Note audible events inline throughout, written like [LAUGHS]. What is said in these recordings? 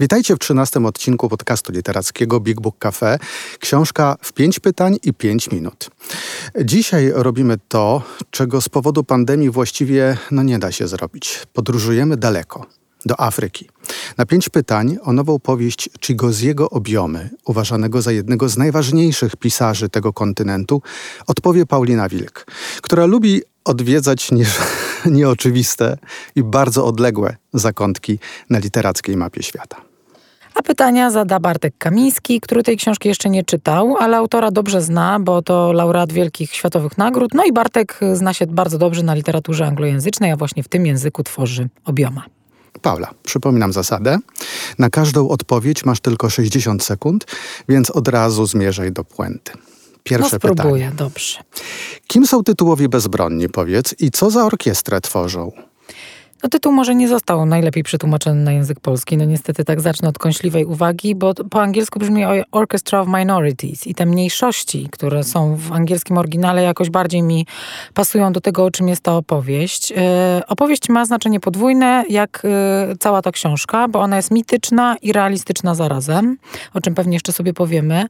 Witajcie w 13 odcinku podcastu literackiego Big Book Cafe. Książka w 5 pytań i 5 minut. Dzisiaj robimy to, czego z powodu pandemii właściwie no nie da się zrobić. Podróżujemy daleko. Do Afryki. Na pięć pytań o nową powieść Chigoziego Obiomy, uważanego za jednego z najważniejszych pisarzy tego kontynentu, odpowie Paulina Wilk, która lubi odwiedzać nie, [LAUGHS] [LAUGHS] nieoczywiste i bardzo odległe zakątki na literackiej mapie świata. A pytania zada Bartek Kamiński, który tej książki jeszcze nie czytał, ale autora dobrze zna, bo to laureat wielkich światowych nagród. No i Bartek zna się bardzo dobrze na literaturze anglojęzycznej, a właśnie w tym języku tworzy obioma. Paula, przypominam zasadę. Na każdą odpowiedź masz tylko 60 sekund, więc od razu zmierzaj do puenty. Pierwsze no spróbuję, pytanie. dobrze. Kim są tytułowi bezbronni, powiedz, i co za orkiestrę tworzą? No tytuł może nie został najlepiej przetłumaczony na język polski. No niestety tak zacznę od kąśliwej uwagi, bo po angielsku brzmi Orchestra of Minorities i te mniejszości, które są w angielskim oryginale jakoś bardziej mi pasują do tego, o czym jest ta opowieść. E, opowieść ma znaczenie podwójne, jak e, cała ta książka, bo ona jest mityczna i realistyczna zarazem, o czym pewnie jeszcze sobie powiemy.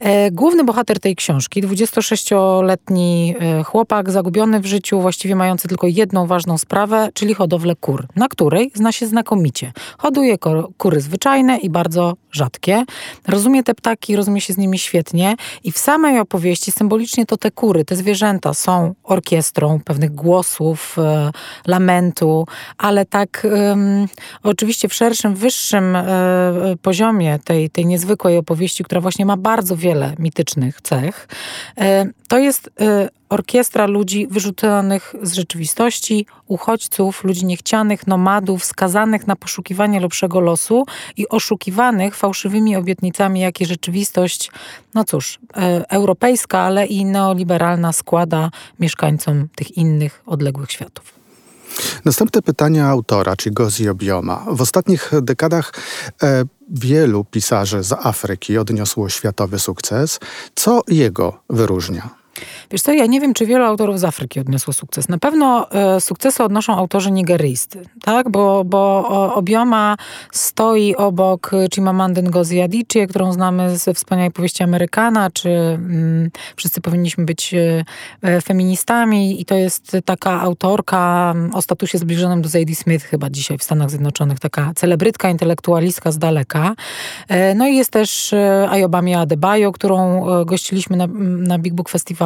E, główny bohater tej książki, 26-letni chłopak zagubiony w życiu, właściwie mający tylko jedną ważną sprawę, czyli hodowlę hodowlę kur, na której zna się znakomicie. Hoduje kury zwyczajne i bardzo rzadkie. Rozumie te ptaki, rozumie się z nimi świetnie i w samej opowieści symbolicznie to te kury, te zwierzęta są orkiestrą pewnych głosów, e, lamentu, ale tak um, oczywiście w szerszym, wyższym e, poziomie tej, tej niezwykłej opowieści, która właśnie ma bardzo wiele mitycznych cech, e, to jest e, orkiestra ludzi wyrzuconych z rzeczywistości, uchodźców, ludzi niechcianych, nomadów, skazanych na poszukiwanie lepszego losu i oszukiwanych fałszywymi obietnicami, jakie rzeczywistość, no cóż, e, europejska, ale i neoliberalna składa mieszkańcom tych innych, odległych światów. Następne pytania autora, czyli Gozi Obioma. W ostatnich dekadach e, wielu pisarzy z Afryki odniosło światowy sukces. Co jego wyróżnia? Wiesz co, ja nie wiem, czy wielu autorów z Afryki odniosło sukces. Na pewno e, sukcesy odnoszą autorzy nigeryjscy, tak? Bo, bo Obioma stoi obok Chimamandy Ngozi Adichie, którą znamy ze wspaniałej powieści Amerykana, czy mm, Wszyscy powinniśmy być e, e, feministami i to jest taka autorka mm, o statusie zbliżonym do Zadie Smith chyba dzisiaj w Stanach Zjednoczonych, taka celebrytka, intelektualistka z daleka. E, no i jest też e, Ayobami Adebayo, którą e, gościliśmy na, na Big Book Festival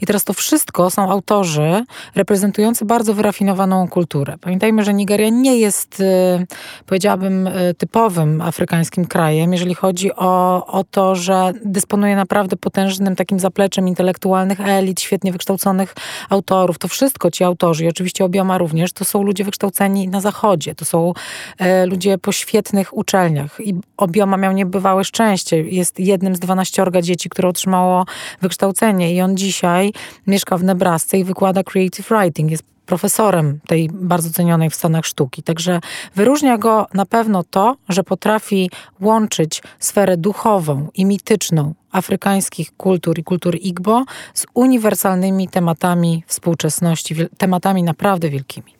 i teraz to wszystko są autorzy reprezentujący bardzo wyrafinowaną kulturę. Pamiętajmy, że Nigeria nie jest, y, powiedziałabym, y, typowym afrykańskim krajem, jeżeli chodzi o, o to, że dysponuje naprawdę potężnym takim zapleczem intelektualnych elit, świetnie wykształconych autorów. To wszystko ci autorzy, i oczywiście obioma również, to są ludzie wykształceni na zachodzie. To są e, ludzie po świetnych uczelniach. I obioma miał niebywałe szczęście. Jest jednym z dwanaściorga dzieci, które otrzymało wykształcenie i on dzisiaj mieszka w Nebrasce i wykłada creative writing. Jest profesorem tej bardzo cenionej w Stanach sztuki. Także wyróżnia go na pewno to, że potrafi łączyć sferę duchową i mityczną afrykańskich kultur i kultur Igbo z uniwersalnymi tematami współczesności, tematami naprawdę wielkimi.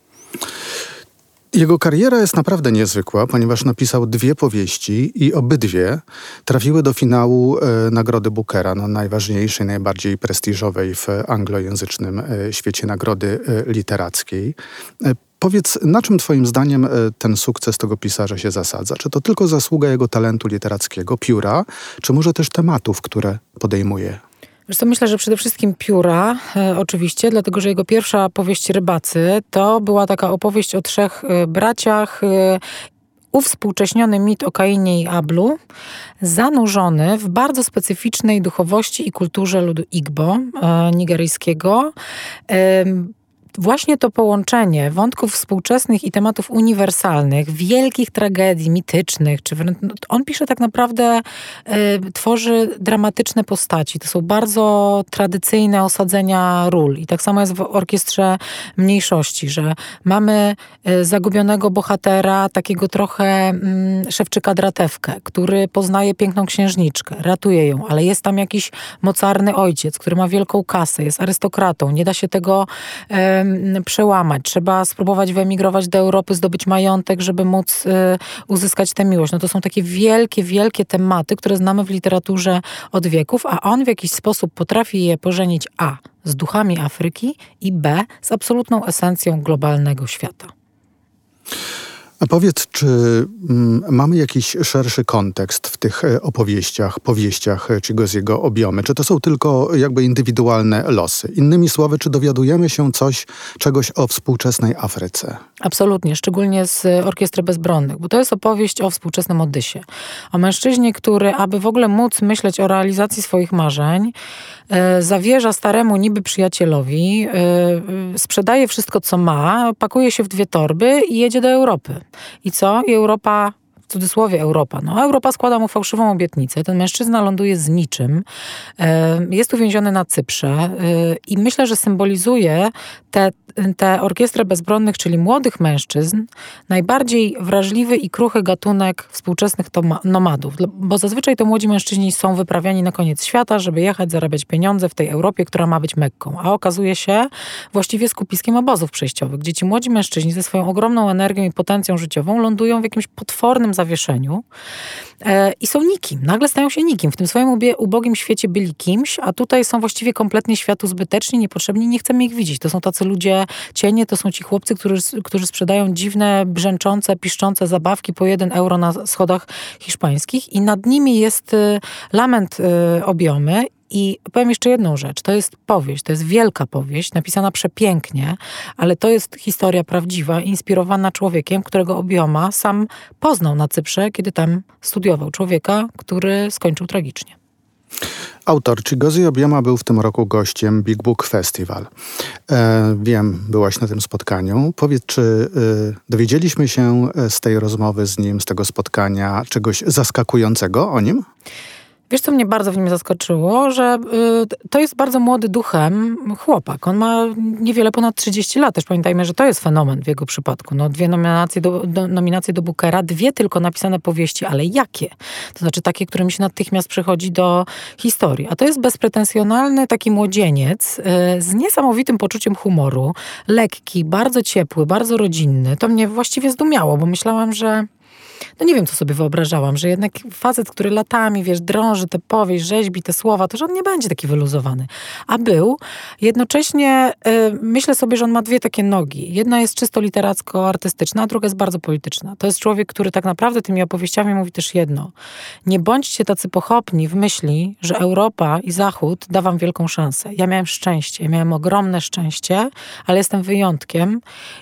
Jego kariera jest naprawdę niezwykła, ponieważ napisał dwie powieści i obydwie trafiły do finału e, Nagrody Bookera, no, najważniejszej, najbardziej prestiżowej w anglojęzycznym e, świecie nagrody e, literackiej. E, powiedz, na czym Twoim zdaniem e, ten sukces tego pisarza się zasadza? Czy to tylko zasługa jego talentu literackiego, pióra, czy może też tematów, które podejmuje Wiesz myślę, że przede wszystkim pióra, e, oczywiście, dlatego że jego pierwsza powieść Rybacy to była taka opowieść o trzech e, braciach e, uwspółcześniony mit o Kainie i Ablu, zanurzony w bardzo specyficznej duchowości i kulturze ludu Igbo, e, nigeryjskiego. E, właśnie to połączenie wątków współczesnych i tematów uniwersalnych, wielkich tragedii mitycznych, czy no, on pisze tak naprawdę, y, tworzy dramatyczne postaci. To są bardzo tradycyjne osadzenia ról. I tak samo jest w orkiestrze mniejszości, że mamy y, zagubionego bohatera, takiego trochę y, szewczyka dratewkę, który poznaje piękną księżniczkę, ratuje ją, ale jest tam jakiś mocarny ojciec, który ma wielką kasę, jest arystokratą, nie da się tego przełamać. Trzeba spróbować wyemigrować do Europy, zdobyć majątek, żeby móc y, uzyskać tę miłość. No to są takie wielkie, wielkie tematy, które znamy w literaturze od wieków, a on w jakiś sposób potrafi je pożenić A z duchami Afryki i B z absolutną esencją globalnego świata. A powiedz, czy mm, mamy jakiś szerszy kontekst w tych e, opowieściach, powieściach Chigoziego Obiomy? Czy to są tylko jakby indywidualne losy? Innymi słowy, czy dowiadujemy się coś, czegoś o współczesnej Afryce? Absolutnie, szczególnie z Orkiestry Bezbronnych, bo to jest opowieść o współczesnym Odysie. O mężczyźnie, który, aby w ogóle móc myśleć o realizacji swoich marzeń, e, zawierza staremu niby przyjacielowi, e, sprzedaje wszystko, co ma, pakuje się w dwie torby i jedzie do Europy. I co? I Europa w cudzysłowie Europa. No, Europa składa mu fałszywą obietnicę. Ten mężczyzna ląduje z niczym. Jest uwięziony na Cyprze e, i myślę, że symbolizuje tę te, te orkiestrę bezbronnych, czyli młodych mężczyzn, najbardziej wrażliwy i kruchy gatunek współczesnych nomadów. Bo zazwyczaj to młodzi mężczyźni są wyprawiani na koniec świata, żeby jechać, zarabiać pieniądze w tej Europie, która ma być Mekką. A okazuje się właściwie skupiskiem obozów przejściowych, gdzie ci młodzi mężczyźni ze swoją ogromną energią i potencją życiową lądują w jakimś potwornym zawieszeniu e, i są nikim. Nagle stają się nikim. W tym swoim ubogim świecie byli kimś, a tutaj są właściwie kompletnie światu zbyteczni, niepotrzebni, nie chcemy ich widzieć. To są tacy ludzie cienie, to są ci chłopcy, którzy, którzy sprzedają dziwne, brzęczące, piszczące zabawki po jeden euro na schodach hiszpańskich i nad nimi jest y, lament y, obiomy i powiem jeszcze jedną rzecz. To jest powieść, to jest wielka powieść, napisana przepięknie, ale to jest historia prawdziwa, inspirowana człowiekiem, którego Obioma sam poznał na Cyprze, kiedy tam studiował. Człowieka, który skończył tragicznie. Autor Chigozi Obioma był w tym roku gościem Big Book Festival. E, wiem, byłaś na tym spotkaniu. Powiedz, czy e, dowiedzieliśmy się z tej rozmowy z nim, z tego spotkania, czegoś zaskakującego o nim? Wiesz, co mnie bardzo w nim zaskoczyło, że y, to jest bardzo młody duchem chłopak. On ma niewiele ponad 30 lat. Też pamiętajmy, że to jest fenomen w jego przypadku. No, dwie nominacje do, do, nominacje do Bookera, dwie tylko napisane powieści, ale jakie? To znaczy takie, które mi się natychmiast przychodzi do historii. A to jest bezpretensjonalny taki młodzieniec y, z niesamowitym poczuciem humoru, lekki, bardzo ciepły, bardzo rodzinny. To mnie właściwie zdumiało, bo myślałam, że no nie wiem, co sobie wyobrażałam, że jednak facet, który latami, wiesz, drąży tę powieść, rzeźbi te słowa, to że on nie będzie taki wyluzowany. A był. Jednocześnie y, myślę sobie, że on ma dwie takie nogi. Jedna jest czysto literacko-artystyczna, a druga jest bardzo polityczna. To jest człowiek, który tak naprawdę tymi opowieściami mówi też jedno. Nie bądźcie tacy pochopni w myśli, że Europa i Zachód da wam wielką szansę. Ja miałem szczęście, miałem ogromne szczęście, ale jestem wyjątkiem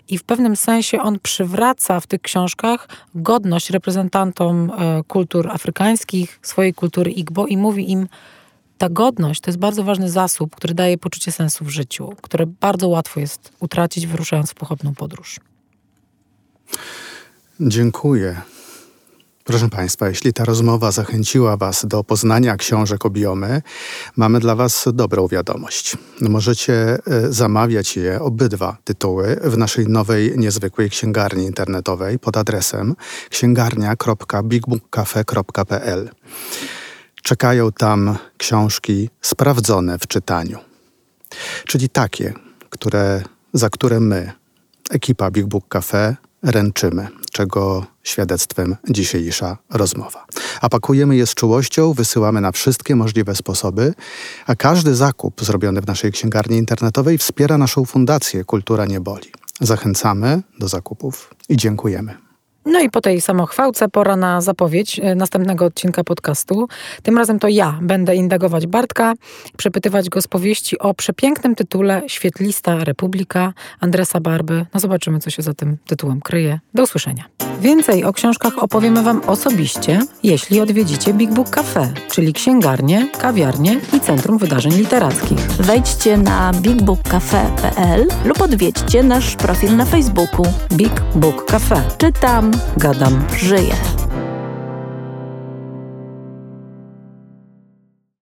i w pewnym sensie on przywraca w tych książkach godność reprezentantom e, kultur afrykańskich, swojej kultury Igbo i mówi im, ta godność to jest bardzo ważny zasób, który daje poczucie sensu w życiu, które bardzo łatwo jest utracić, wyruszając w pochopną podróż. Dziękuję. Proszę Państwa, jeśli ta rozmowa zachęciła Was do poznania książek Obiomy, mamy dla Was dobrą wiadomość. Możecie e, zamawiać je, obydwa tytuły, w naszej nowej, niezwykłej księgarni internetowej pod adresem księgarnia.bigbookcafe.pl. Czekają tam książki sprawdzone w czytaniu, czyli takie, które, za które my, ekipa Big Book Cafe, ręczymy, czego świadectwem dzisiejsza rozmowa. A pakujemy je z czułością, wysyłamy na wszystkie możliwe sposoby, a każdy zakup zrobiony w naszej księgarni internetowej wspiera naszą fundację Kultura Nie Boli. Zachęcamy do zakupów i dziękujemy. No i po tej samochwałce pora na zapowiedź e, następnego odcinka podcastu. Tym razem to ja będę indagować Bartka, przepytywać go z powieści o przepięknym tytule Świetlista Republika Andresa Barby. No zobaczymy, co się za tym tytułem kryje. Do usłyszenia. Więcej o książkach opowiemy Wam osobiście, jeśli odwiedzicie Big Book Cafe, czyli księgarnię, kawiarnię i Centrum Wydarzeń Literackich. Wejdźcie na bigbookcafe.pl lub odwiedźcie nasz profil na Facebooku. Big Book Cafe. Czytam, Gadam. żyję.